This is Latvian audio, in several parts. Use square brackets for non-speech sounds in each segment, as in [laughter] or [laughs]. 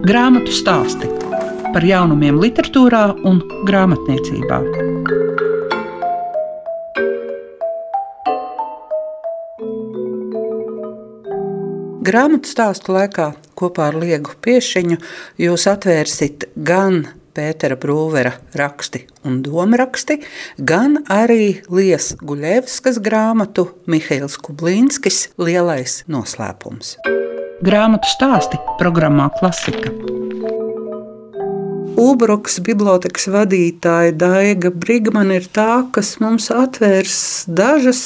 Grāmatu stāsti par jaunumiem, literatūrā un grāmatniecībā. Grāmatu stāstu laikā kopā ar Liegu Piešiņu jūs atvērsit gan Pētera Brūvera raksti un domāraksti, gan arī Lies Guļevskas grāmatu Mihails Kublīnskis Lielais noslēpums. Grāmatu stāsti programmā Klasika. Ubruks bibliotekas vadītāja Daiga Brigmana ir tā, kas mums atvērs dažas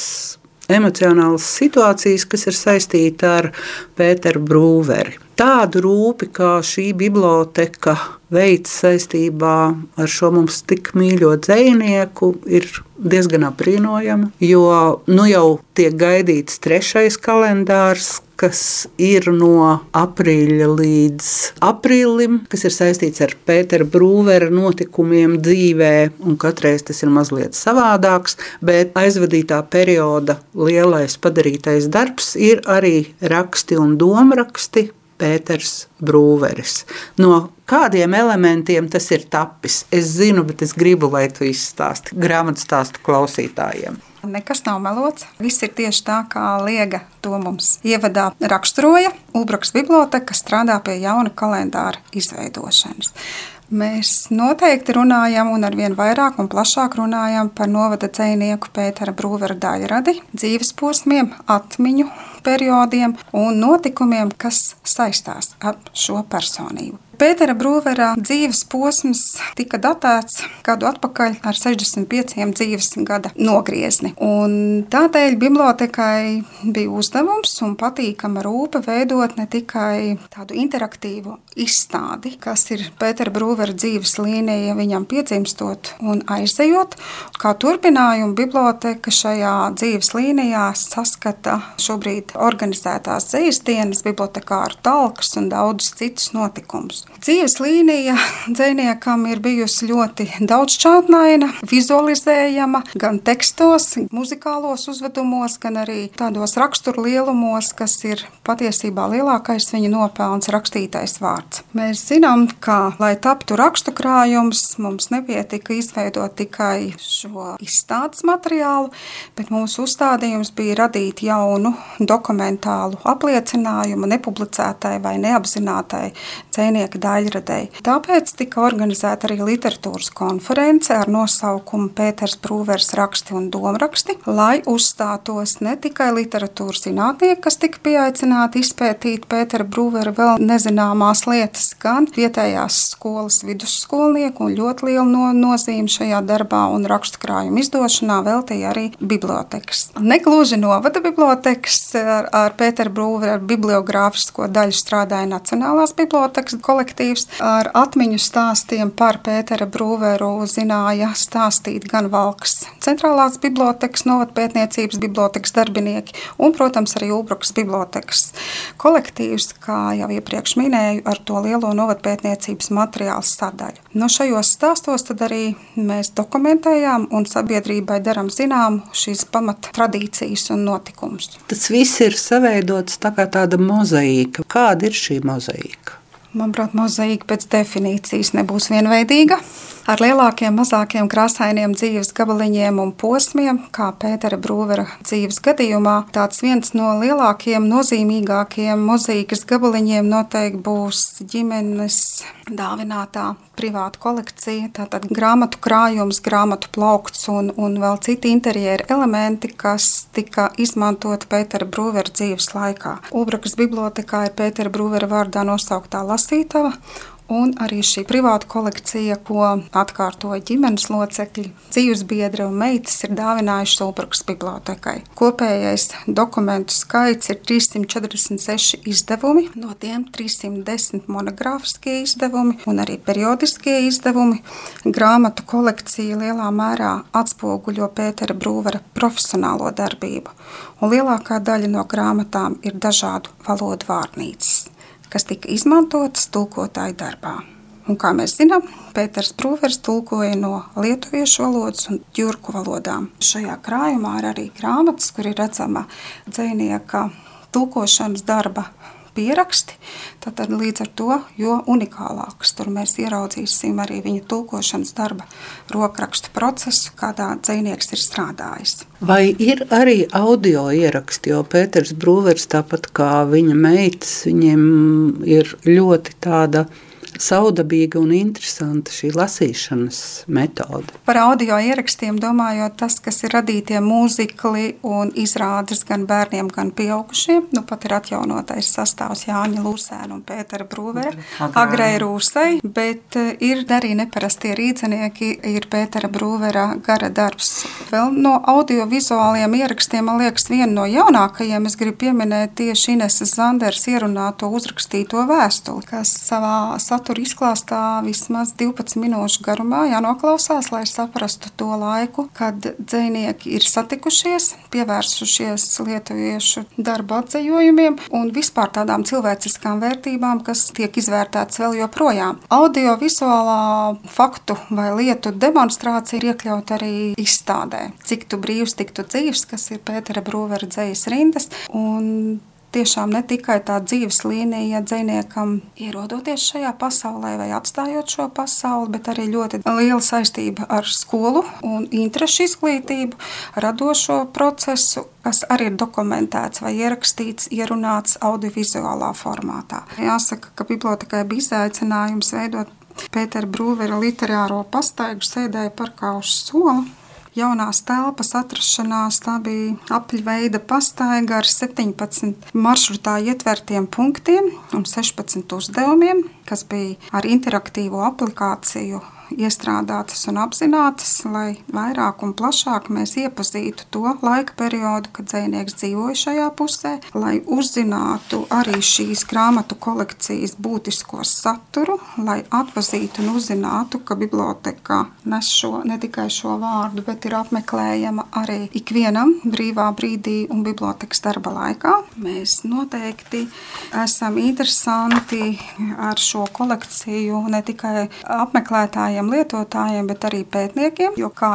emocionālas situācijas, kas ir saistīta ar Pēteru Brūveri. Tādu rūpi, kā šī biblioteka veids saistībā ar šo mums tik mīļo dzinieku, ir diezgan apbrīnojama. Jo nu jau tiek gaidīts trešais kalendārs, kas ir no aprīļa līdz aprīlim, kas ir saistīts ar Pētera Brūvera notikumiem dzīvē, un katreiz tas ir mazliet savādāks, bet aizvadītā perioda lielais padarītais darbs ir arī raksti un domraksti. Pēters Brūveris. No kādiem elementiem tas ir tapis? Es zinu, bet es gribu, lai tu izstāsti grāmatu stāstu klausītājiem. Nekas nav melots. Viss ir tieši tā, kā Liega to mums ievadā raksturoja. Ulbraks biblioteka strādā pie jauna kalendāra izveidošanas. Mēs noteikti runājam, un arvien vairāk un plašāk runājam par novada dzinieku Pētera Brūvera daļradi, dzīves posmiem, atmiņu periodiem un notikumiem, kas saistās ar šo personību. Pētera Brūvera dzīves posms tika datēts gadu atpakaļ ar 65 dzīves gada nogriezni. Un tādēļ bibliotekai bija uzdevums un patīkama rūpe veidot ne tikai tādu interaktīvu izstādi, kas ir Pētera Brūvera dzīves līnija viņam piedzimstot un aizejot. Kā turpinājumu biblioteka šajā dzīves līnijā saskata šobrīd organizētās dzīves dienas, bibliotekāru talkas un daudzus citus notikumus. Dzīves līnija dziniekam ir bijusi ļoti daudzšķautnaina, vizualizējama gan tekstos, gan muzikālos uzvedumos, gan arī tādos raksturu lielumos, kas ir patiesībā lielākais viņa nopelns rakstītais vārds. Mēs zinām, ka, lai taptu rakstu krājums, mums nepietika izveidot tikai šo izstādes materiālu, bet mūsu uzstādījums bija radīt jaunu dokumentālu apliecinājumu nepublicētai vai neapzinātai dzinieka cilvēka daļradēji. Tāpēc tika organizēta arī literatūras konference ar nosaukumu Pēters Brūvers raksti un domraksti, lai uzstātos ne tikai literatūras zinātnieki, kas tika pieaicināti izpētīt Pētera Brūvera vēl nezināmās lietas, gan vietējās skolas vidusskolnieku un ļoti lielu no, nozīmi šajā darbā un rakstu krājumu izdošanā veltīja arī bibliotekas. Negluži novada bibliotekas ar, ar Pētera Brūvera bibliogrāfisko daļu strādāja Nacionālās bibliotekas kolektīvā kolektīvs ar atmiņu stāstiem par Pētera Brūveru zināja stāstīt gan Valks centrālās bibliotekas, novadpētniecības bibliotekas darbinieki un, protams, arī Ulbrukas bibliotekas kolektīvs, kā jau iepriekš minēju, ar to lielo novadpētniecības materiālu sadaļu. No šajos stāstos tad arī mēs dokumentējām un sabiedrībai darām zinām šīs pamat tradīcijas un notikumus. Tas viss ir saveidots tā kā tāda mozaīka. Kāda ir šī mozaīka? Manuprāt, mozaīka pēc definīcijas nebūs vienveidīga. Ar lielākiem, mazākiem krāsainiem dzīves gabaliņiem un posmiem, kā Pētera Brūvera dzīves gadījumā, tāds viens no lielākajiem, nozīmīgākajiem mozaīkas gabaliņiem noteikti būs ģimenes dāvinātā privāta kolekcija. Tātad grāmatu krājums, grāmatu plaukts un, un vēl citi interjera elementi, kas tika izmantoti Pētera Brūvera dzīves laikā. Ubrakas bibliotekā ir Pētera Brūvera vārdā nosauktā lasītava. Un arī šī privāta kolekcija, ko atkārtoja ģimenes locekļi, dzīves biedri un meitas, ir dāvinājuši Sulbrukas bibliotekai. Kopējais dokumentu skaits ir 346 izdevumi, no tiem 310 monogrāfiskie izdevumi un arī periodiskie izdevumi. Grāmatu kolekcija lielā mērā atspoguļo Pētera Brūvera profesionālo darbību, un lielākā daļa no grāmatām ir dažādu valodu vārnīcas kas tika izmantotas tulkotāju darbā. Un, kā mēs zinām, Pēters Brūvers tulkoja no lietuviešu valodas un ģurku valodām. Šajā krājumā ir arī grāmatas, kur ir redzama dzinieka tulkošanas darba pieraksti, tad, līdz ar to jo unikālāks. Tur mēs ieraudzīsim arī viņa tulkošanas darba rokrakstu procesu, kādā dzinieks ir strādājis. Vai ir arī audio ieraksti, jo Pēters Brūvers, tāpat kā viņa meitas, viņiem ir ļoti tāda saudabīga un interesanta šī lasīšanas metode. Par audio ierakstiem domājot, tas, kas ir radītie mūzikli un izrādes gan bērniem, gan pieaugušiem. Nu, pat ir atjaunotais sastāvs Jāņa Lūsēna un Pētera Brūvera, Agrai Rūsai, bet eh, ir arī neparastie rīdzenieki, ir Pētera Brūvera gara darbs. Vēl no audiovizuāliem ierakstiem, man liekas, viena no jaunākajiem es gribu pieminēt tieši Ineses Zanders ierunāto uzrakstīto vēstuli, kas savā satura satura izklāstā vismaz 12 minūšu garumā jānoklausās, lai saprastu to laiku, kad dzinieki ir satikušies, pievērsušies lietuviešu darba atzējumiem un vispār tādām cilvēciskām vērtībām, kas tiek izvērtētas vēl joprojām. Audiovizuālā faktu vai lietu demonstrācija ir iekļauta arī izstādē. Cik tu brīvs, tik tu dzīves, kas ir Pētera Brūvera dzējas rindas. Un tiešām ne tikai tā dzīves līnija dziniekam, ierodoties šajā pasaulē vai atstājot šo pasauli, bet arī ļoti liela saistība ar skolu un interešu izglītību, radošo procesu, kas arī ir dokumentēts vai ierakstīts, ierunāts audiovizuālā formātā. Jāsaka, ka bibliotekai bija izaicinājums veidot Pētera Brūvera literāro pastaigu sēdēja par kaušu soli jaunās telpas atrašanās. Tā bija apļveida pastaiga ar 17 maršrutā ietvertiem punktiem un 16 uzdevumiem, kas bija ar interaktīvo aplikāciju iestrādātas un apzinātas, lai vairāk un plašāk mēs iepazītu to laika periodu, kad dzinieks dzīvoja šajā pusē, lai uzzinātu arī šīs grāmatu kolekcijas būtisko saturu, lai atpazītu un uzzinātu, ka biblioteka nes šo, ne tikai šo vārdu, bet ir apmeklējama arī ikvienam brīvā brīdī un bibliotekas darba laikā. Mēs noteikti esam interesanti ar šo kolekciju ne tikai apmeklētājiem, lietotājiem, bet arī pētniekiem. Jo, kā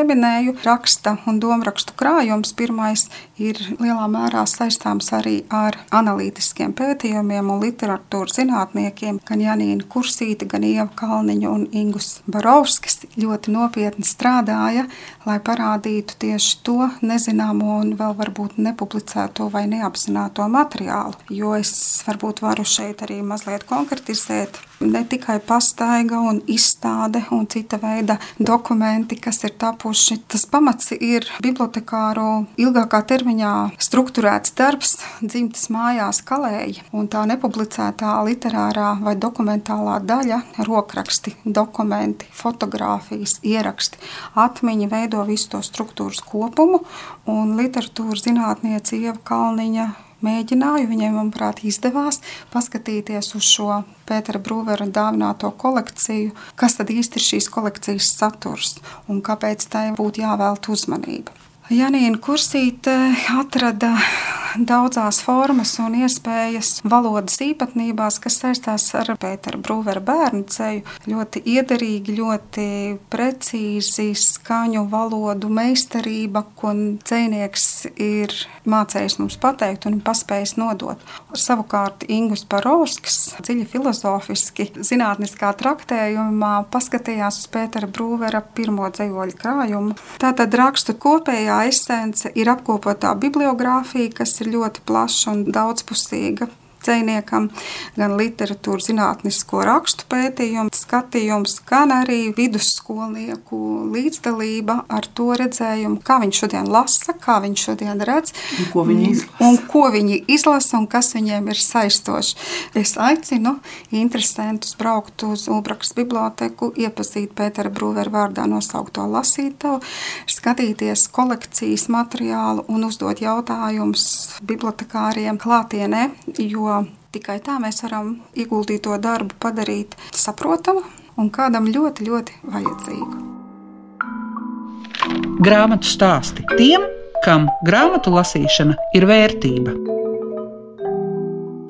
jau minēju, raksta un domārakstu krājums pirmais ir lielā mērā saistāms arī ar analītiskiem pētījumiem un literatūras zinātniekiem. Gan Janīna Kursīta, gan Ieva Kalniņa un Ingus Barovskis ļoti nopietni strādāja, lai parādītu tieši to nezināmo un vēl varbūt nepublicēto vai neapzināto materiālu. Jo es varbūt varu šeit arī mazliet konkretizēt ne tikai pastaiga un izstāde un cita veida dokumenti, kas ir tapuši. Tas pamats ir bibliotekāru ilgākā termiņā strukturēts darbs dzimtas mājās kalēji, un tā nepublicētā literārā vai dokumentālā daļa, rokraksti, dokumenti, fotografijas, ieraksti, atmiņa veido visu to struktūras kopumu, un literatūras zinātniece Ieva Kalniņa mēģināju, viņai, manuprāt, izdevās paskatīties uz šo Pētera Brūvera dāvināto kolekciju, kas tad īsti ir šīs kolekcijas saturs un kāpēc tai būtu jāvēlta uzmanība. Janīna Kursīte atrada daudzās formas un iespējas valodas īpatnībās, kas saistās ar Pētera Brūvera bērnu ceļu. Ļoti iederīgi, ļoti precīzi skaņu valodu meistarība, ko dzēnieks ir mācējis mums pateikt un paspējis nodot. Savukārt Ingus Parovskis dziļi filozofiski, zinātniskā traktējumā paskatījās uz Pētera Brūvera pirmo dzējoļu krājumu. Tātad rakstu kopējā esence ir apkopotā bibliogrāfija, kas ir ļoti plaša un daudzpusīga dziniekam, gan literatūras zinātnisko rakstu pētījumu, skatījums, gan arī vidusskolnieku līdzdalība ar to redzējumu, kā viņš šodien lasa, kā viņš šodien redz, un ko viņi izlasa, un, ko viņi izlasa un kas viņiem ir saistoši. Es aicinu interesantus braukt uz Ulbrakas biblioteku, iepazīt Pētera Brūvera vārdā nosaukto lasītavu, skatīties kolekcijas materiālu un uzdot jautājumus bibliotekāriem klātienē, jo Tikai tā mēs varam ieguldīto darbu padarīt saprotamu un kādam ļoti, ļoti vajadzīgu. Grāmatu stāsti tiem, kam grāmatu lasīšana ir vērtība.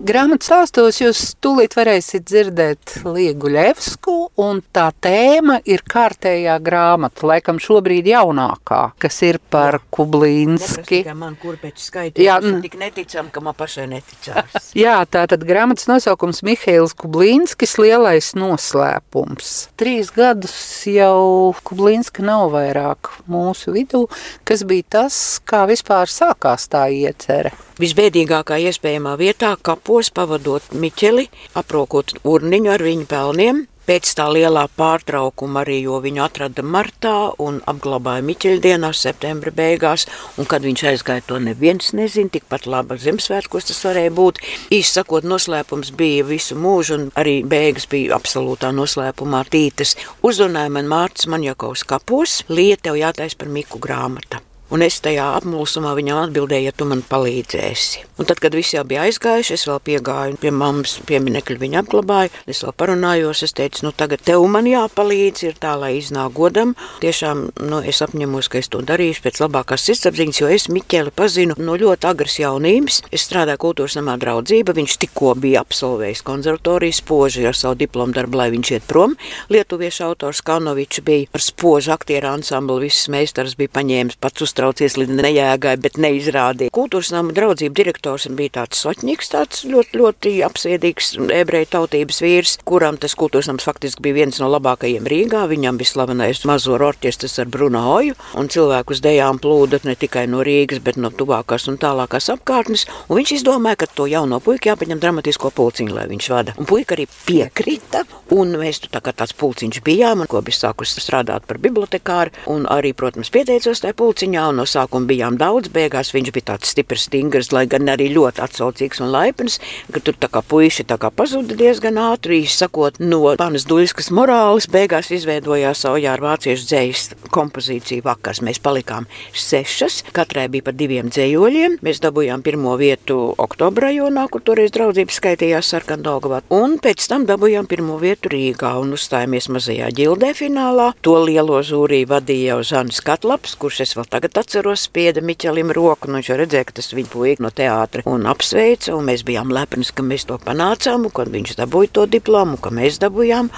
Grāmatas stāstos jūs tūlīt varēsiet dzirdēt Liegu Ļevsku, un tā tēma ir kārtējā grāmata, laikam šobrīd jaunākā, kas ir par Kublīnski. Man kur pēc skaita, jā, tik neticam, ka man pašai neticās. [laughs] jā, tā tad grāmatas nosaukums Mihails Kublīnskis lielais noslēpums. Trīs gadus jau Kublīnska nav vairāk mūsu vidū, kas bija tas, kā vispār sākās tā iecere. Visbēdīgākā iespējamā vietā kapos pavadot Miķeli, aprokot urniņu ar viņu pelniem, Pēc tā lielā pārtraukuma arī, jo viņu atrada martā un apglabāja Miķeļdienā, septembra beigās, un kad viņš aizgāja, to neviens nezina, tikpat laba Ziemassvētkos tas varēja būt. Īsi sakot, noslēpums bija visu mūžu, un arī beigas bija absolūtā noslēpumā tītas. Uzrunāja man Mārcis Manjakovs kapos, lieta tev jātais par Miku grāmata. Un es tajā apmulsumā viņam atbildēju, ja tu man palīdzēsi. Un tad, kad visi jau bija aizgājuši, es vēl piegāju pie mammas pieminekļa, viņa apglabāja. Es vēl parunājos, es teicu, nu tagad tev man jāpalīdz, ir tā, lai iznāk godam. Tiešām nu, es apņemos, ka es to darīšu pēc labākās sirdsapziņas, jo es Miķeli pazinu no ļoti agras jaunības. Es strādāju kultūras namā draudzība, viņš tikko bija absolvējis konservatorijas spoži ar savu diplomu darbu, lai viņš iet prom. Lietuviešu autors Kanovičs bija ar spožu aktieru ansamblu, visas meistars bija paņēmis pats uz uztraucies līdz nejēgai, bet neizrādīja. Kultūras nama draudzību direktors bija tāds soķņiks, tāds ļoti, ļoti apsviedīgs ebreju tautības vīrs, kuram tas kultūras nams faktiski bija viens no labākajiem Rīgā. Viņam bija slavenais mazo orķestris ar Brunoju, un cilvēku uz dejām plūda ne tikai no Rīgas, bet no tuvākās un tālākās apkārtnes. Un viņš izdomāja, ka to jauno puiku jāpaņem dramatisko pulciņu, lai viņš vada. Un puika arī piekrita, un mēs tu tā kā tāds pulciņš bijām, un ko bija sākusi strādāt par bibliotekāru, un arī, protams, pieteicos tajā pulciņā jā, no sākuma bijām daudz, beigās viņš bija tāds stiprs, stingrs, lai gan arī ļoti atsaucīgs un laipns, ka tur tā kā puiši tā kā pazuda diezgan ātri, sakot, no panas duļskas morāles, beigās izveidojās savu jā, ar vāciešu dzējas kompozīciju vakars. Mēs palikām sešas, katrai bija pa diviem dzējoļiem, mēs dabūjām pirmo vietu oktobra rajonā, kur toreiz draudzības skaitījās Sarkandogavā, un pēc tam dabūjām pirmo vietu Rīgā un uzstājāmies mazajā ģildē finālā. To lielo zūrī vadīja jau Zanis Katlaps, kurš es vēl tagad atceros, spieda Miķelim roku, un viņš jau redzēja, ka tas viņa puika no teātra un apsveica, un mēs bijām lepni, ka mēs to panācām, un kad viņš dabūja to diplomu, ka mēs dabūjām,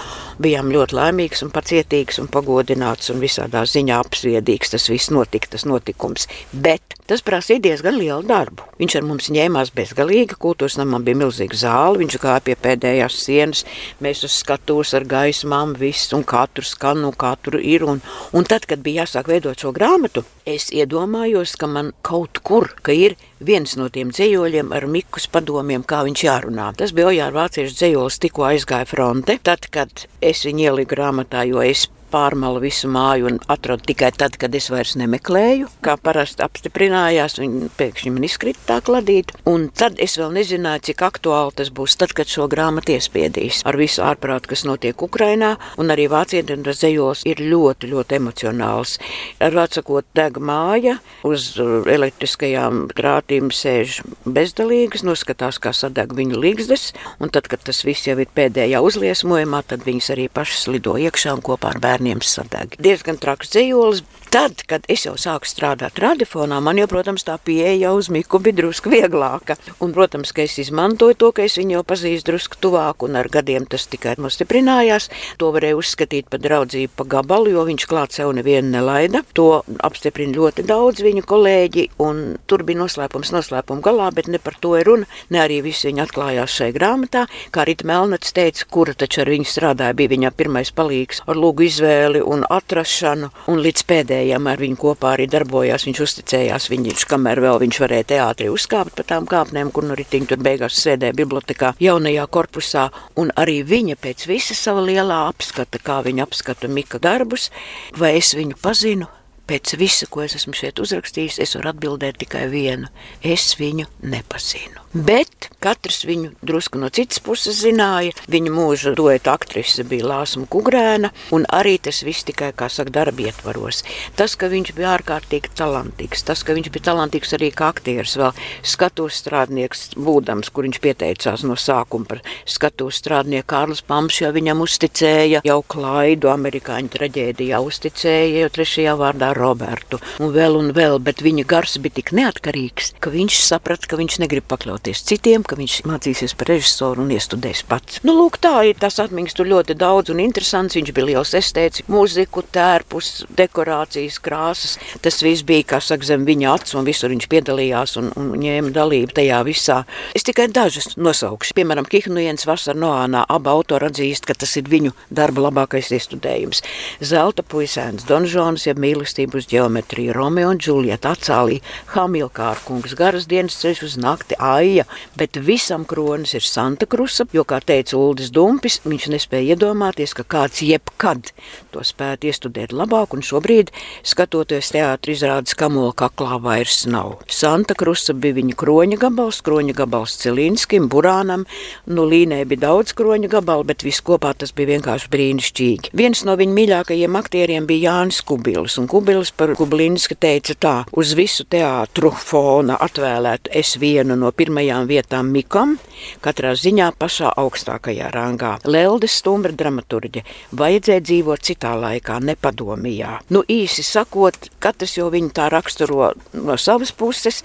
bijām ļoti laimīgs un pacietīgs un pagodināts un visādā ziņā apsviedīgs tas viss notika, tas notikums. Bet tas prasīja diezgan lielu darbu. Viņš ar mums ņēmās bezgalīgi, kultūras namam bija milzīga zāle, viņš gāja pie pēdējās sienas, mēs uz skatuves ar gaismām, viss un katru skanu, katru ir, un, un tad, kad bija jāsāk veidot šo grāmatu, es iedomājos, ka man kaut kur ka ir viens no tiem dzējoļiem ar mikus padomiem, kā viņš jārunā. Tas bija Ojāra vāciešu dzējolis, tikko aizgāja fronte. Tad, kad es viņu ieliku grāmatā, jo es pārmala visu māju un atradu tikai tad, kad es vairs nemeklēju. Kā parasti apstiprinājās, viņi pēkšņi man izkrita tā kladīt. Un tad es vēl nezināju, cik aktuāli tas būs tad, kad šo grāmatu iespiedīs. Ar visu ārprātu, kas notiek Ukrainā, un arī vācietiem tas zejos ir ļoti, ļoti emocionāls. Ar vācakot deg māja, uz elektriskajām krātīm sēž bezdalīgas, noskatās, kā sadeg viņu līgzdes, un tad, kad tas viss jau ir pēdējā uzliesmojumā, tad viņas arī pašas lido iekšā un kopā ar bērnu bērniem sadeg. Diezgan traks dzīslis. Tad, kad es jau sāku strādāt radiofonā, man jau, protams, tā pieeja uz Miku bija drusku vieglāka. Un, protams, ka es izmantoju to, ka es viņu jau pazīstu drusku tuvāk, un ar gadiem tas tikai nostiprinājās. To varēja uzskatīt par draudzību pa gabalu, jo viņš klāt sev nevienu nelaida. To apstiprina ļoti daudz viņu kolēģi, un tur bija noslēpums noslēpuma galā, bet ne par to ir runa. Ne arī viss viņa atklājās šai grāmatā. Kā Rita Melnats teica, kura taču ar viņu strādāja, bija viņa pirmais palīgs ar lūgu izvēli un atrašanu, un līdz pēdējai pārējiem ar viņu kopā arī darbojās. Viņš uzticējās viņš, kamēr vēl viņš varēja teātrī uzkāpt pa tām kāpnēm, kur nu ritiņi tur beigās sēdēja bibliotekā jaunajā korpusā. Un arī viņa pēc visa sava lielā apskata, kā viņa apskata Mika darbus, vai es viņu pazinu, pēc visa, ko es esmu šeit uzrakstījis, es varu atbildēt tikai vienu. Es viņu nepazinu. Bet katrs viņu drusku no citas puses zināja. Viņa mūža dueta aktrise bija Lāsma Kugrēna, un arī tas viss tikai, kā saka, darba ietvaros. Tas, ka viņš bija ārkārtīgi talantīgs, tas, ka viņš bija talantīgs arī kā aktieris, vēl skatuves strādnieks būdams, kur viņš pieteicās no sākuma par skatuves strādnieku. Kārlis Pamps jau viņam uzticēja, jau Klaidu amerikāņu traģēdijā uzticēja, jau trešajā vārdā Robertu, un vēl un vēl, bet viņa gars bija tik neatkarīgs, ka viņš saprata, ka viņš negrib pakļauties citiem, ka viņš mācīsies par režisoru un iestudēs pats. Nu, lūk, tā ir tās atmiņas tur ļoti daudz un interesants. Viņš bija liels estēts, mūziku, tērpus, dekorācijas, krāsas. Tas viss bija, kā saka, zem viņa acs, un visur viņš piedalījās un, un ņēma dalību tajā visā. Es tikai dažas nosaukšu. Piemēram, Kihnujiens vasarā Noānā abi autori atzīst, ka tas ir viņu darba labākais iestudējums. Zelta puisēns, Donžons, jeb mīlestību uz ģeometriju, Romeo un Džulieta atcālīja Hamilkāra kungs, garas dienas ceļš uz nakti, aija, bet visam kronis ir Santa Krusa, jo, kā teica Uldis Dumpis, viņš nespēja iedomāties, ka kāds jebkad to spētu iestudēt labāk, un šobrīd, skatoties teātri izrādes kamola kaklā vairs nav. Santa Krusa bija viņa kroņa gabals, kroņa gabals Cilīnskim, Burānam, nu līnē bija daudz kroņa gabalu, bet viss kopā tas bija vienkārši brīnišķīgi. Viens no viņa mīļākajiem aktieriem bija Jānis Kubilis, un Kubilis par Kublinska teica tā, uz visu teātru fona atvēlētu es vienu no pirmajām vietām Mikam, katrā ziņā pašā augstākajā rangā. Leldes stumbra dramaturģe vajadzēja dzīvot citā laikā, nepadomījā. Nu, īsi sakot, katrs jau viņu tā raksturo no savas puses,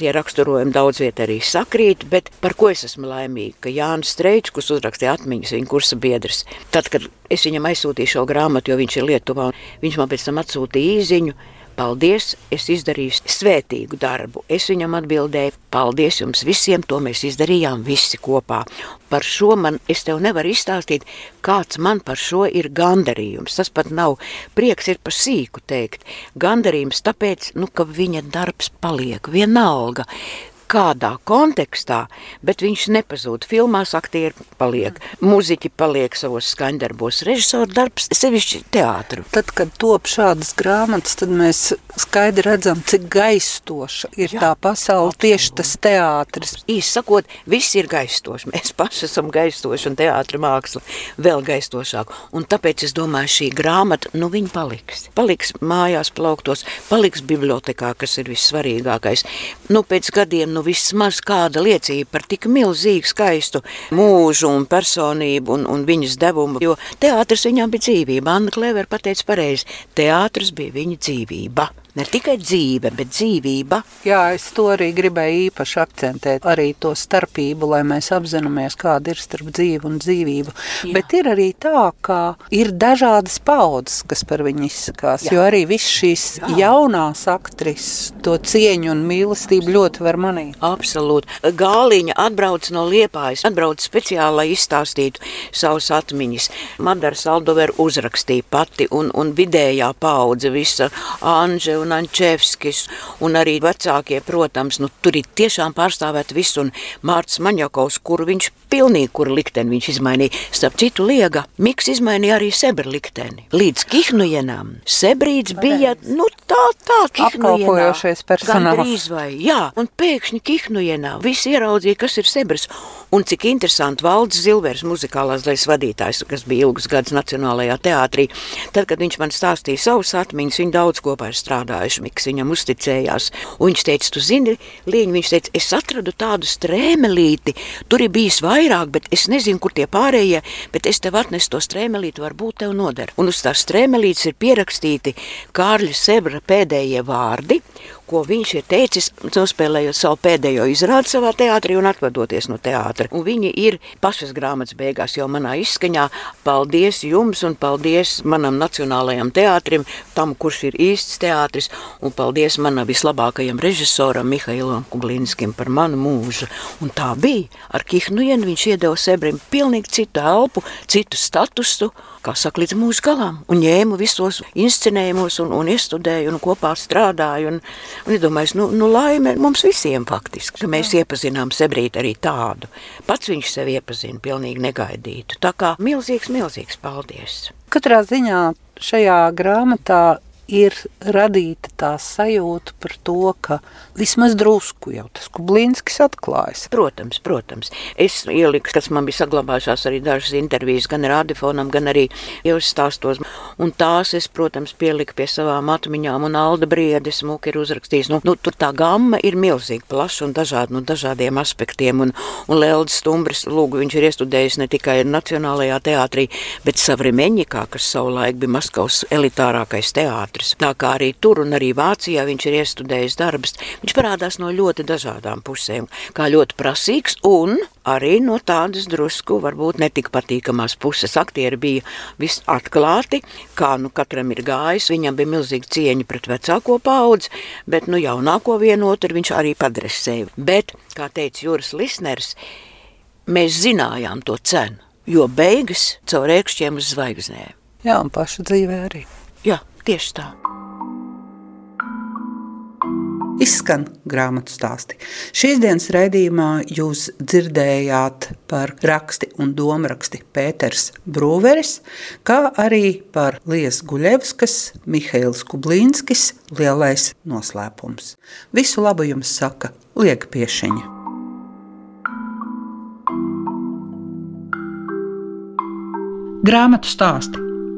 tie raksturojumi daudz viet arī sakrīt, bet par ko es esmu laimīga, ka Jānis Streičs, kurš uzrakstīja atmiņas, viņa kursa biedrs, tad, kad es viņam aizsūtīju šo grāmatu, jo viņš ir Lietuvā, viņš man pēc tam atsūtīja īziņu, Paldies, es izdarīju svētīgu darbu. Es viņam atbildēju, paldies jums visiem, to mēs izdarījām visi kopā. Par šo man es tev nevaru izstāstīt, kāds man par šo ir gandarījums. Tas pat nav prieks ir par sīku teikt. Gandarījums tāpēc, nu, ka viņa darbs paliek vienalga kādā kontekstā, bet viņš nepazūd. Filmās aktieri paliek, muziķi paliek savos skaņdarbos, režisora darbs, sevišķi teātru. Tad, kad top šādas grāmatas, tad mēs skaidri redzam, cik gaistoša ir Jā, tā pasaule, absolūti. tieši tas teātris. Īsi sakot, viss ir gaistoši. Mēs paši esam gaistoši un teātra māksla vēl gaistošāk. Un tāpēc es domāju, šī grāmata, nu viņa paliks. Paliks mājās plauktos, paliks bibliotekā, kas ir vissvarīgākais. Nu, pēc gadiem, nu, nu vismaz kāda liecība par tik milzīgu skaistu mūžu un personību un, un viņas devumu, jo teātris viņām bija dzīvība. Anna Klever pateica pareizi, teātris bija viņa dzīvība. Ne tikai dzīve, bet dzīvība. Jā, es to arī gribēju īpaši akcentēt. Arī to starpību, lai mēs apzināmies, kāda ir starp dzīvi un dzīvību. Jā. Bet ir arī tā, ka ir dažādas paudzes, kas par viņu izsakās. Jā. Jo arī viss šīs Jā. jaunās aktrises to cieņu un mīlestību ļoti var manīt. Absolūti. Gāliņa atbrauc no Liepājas, atbrauc speciāli, lai izstāstītu savus atmiņas. Madara Saldover uzrakstīja pati un, un vidējā paudze, visa Anže un Ančevskis, un arī vecākie, protams, nu, tur ir tiešām pārstāvēt visu, un Mārts Maņakovs, kuru viņš pilnīgi, kuru likteni viņš izmainīja. Starp citu, Liega, Miks izmainīja arī Sebra likteni. Līdz Kihnujenām Sebrīds bija, nu, tā, tā, Apkalpojošais personāls. Vai, jā, un pēkšņi Kihnujenā visi ieraudzīja, kas ir Sebras, un cik interesanti Valds Zilvers, muzikālās daļas vadītājs, kas bija ilgus gadus Nacionālajā teātrī, tad, kad viņš man stāstīja savus atmiņas, viņi daudz kopā ir strādājuši, Miks viņam uzticējās. Un viņš teica, tu zini, Līņa, viņš teica, es atradu tādu strēmelīti, tur ir bijis vairāk, bet es nezinu, kur tie pārējie, bet es tev atnesu to strēmelīti, varbūt tev noder. Un uz tās strēmelītes ir pierakstīti Kārļa Sebra pēdējie vārdi, ko viņš ir teicis, nospēlējot savu pēdējo izrādi savā teātrī un atvadoties no teātra. Un viņi ir pašas grāmatas beigās jau manā izskaņā. Paldies jums un paldies manam Nacionālajam teātrim, tam, kurš ir īsts teātris, un paldies manam vislabākajam režisoram Mihailam Kublinskim par manu mūžu. Un tā bija. Ar Kihnuienu viņš iedeva Sebrim pilnīgi citu elpu, citu statusu, kā saka, līdz mūža galam, un ņēmu visos inscenējumos, un, un iestudēju, un kopā strādāju. Un, un iedomājos, nu, nu laime mums visiem faktiski, ka mēs iepazinām Sebrītu arī tādu. Pats viņš sevi iepazina pilnīgi negaidītu. Tā kā milzīgs, milzīgs paldies. Katrā ziņā šajā grāmatā ir radīta tā sajūta par to, ka vismaz drusku jau tas Kublinskis atklājas. Protams, protams. Es ieliku, kas man bija saglabājušās arī dažas intervijas, gan radiofonam, gan arī jau stāstos. Un tās es, protams, pieliku pie savām atmiņām, un Alda Briedis mūk ir uzrakstījis. Nu, nu, tur tā gamma ir milzīgi plaša un dažādi, nu, dažādiem aspektiem. Un, un Leldas Stumbris, lūgu, viņš ir iestudējis ne tikai Nacionālajā teātrī, bet Savrimeņikā, kas savulaik bija Maskavas elitārākais teātris skaidrs. Tā kā arī tur un arī Vācijā viņš ir iestudējis darbus, viņš parādās no ļoti dažādām pusēm, kā ļoti prasīgs un arī no tādas drusku, varbūt netik patīkamās puses. Aktieri bija visatklāti, kā nu katram ir gājis. Viņam bija milzīga cieņa pret vecāko paudzi, bet nu jaunāko vienotru viņš arī padresēja. Bet, kā teica Juris Lisners, mēs zinājām to cenu, jo beigas caur ēkšķiem uz zvaigznēm. Jā, un paša dzīvē arī. Tieši tā izskan grāmatu stāsti. Šīs dienas raidījumā jūs dzirdējāt par raksti un domāraksti Pēters Brūveris, kā arī par Lies Guļevskas, Mihails Kublīnskis lielais noslēpums. Visu labu jums saka Lieka Piešiņa. Grāmatu stāsti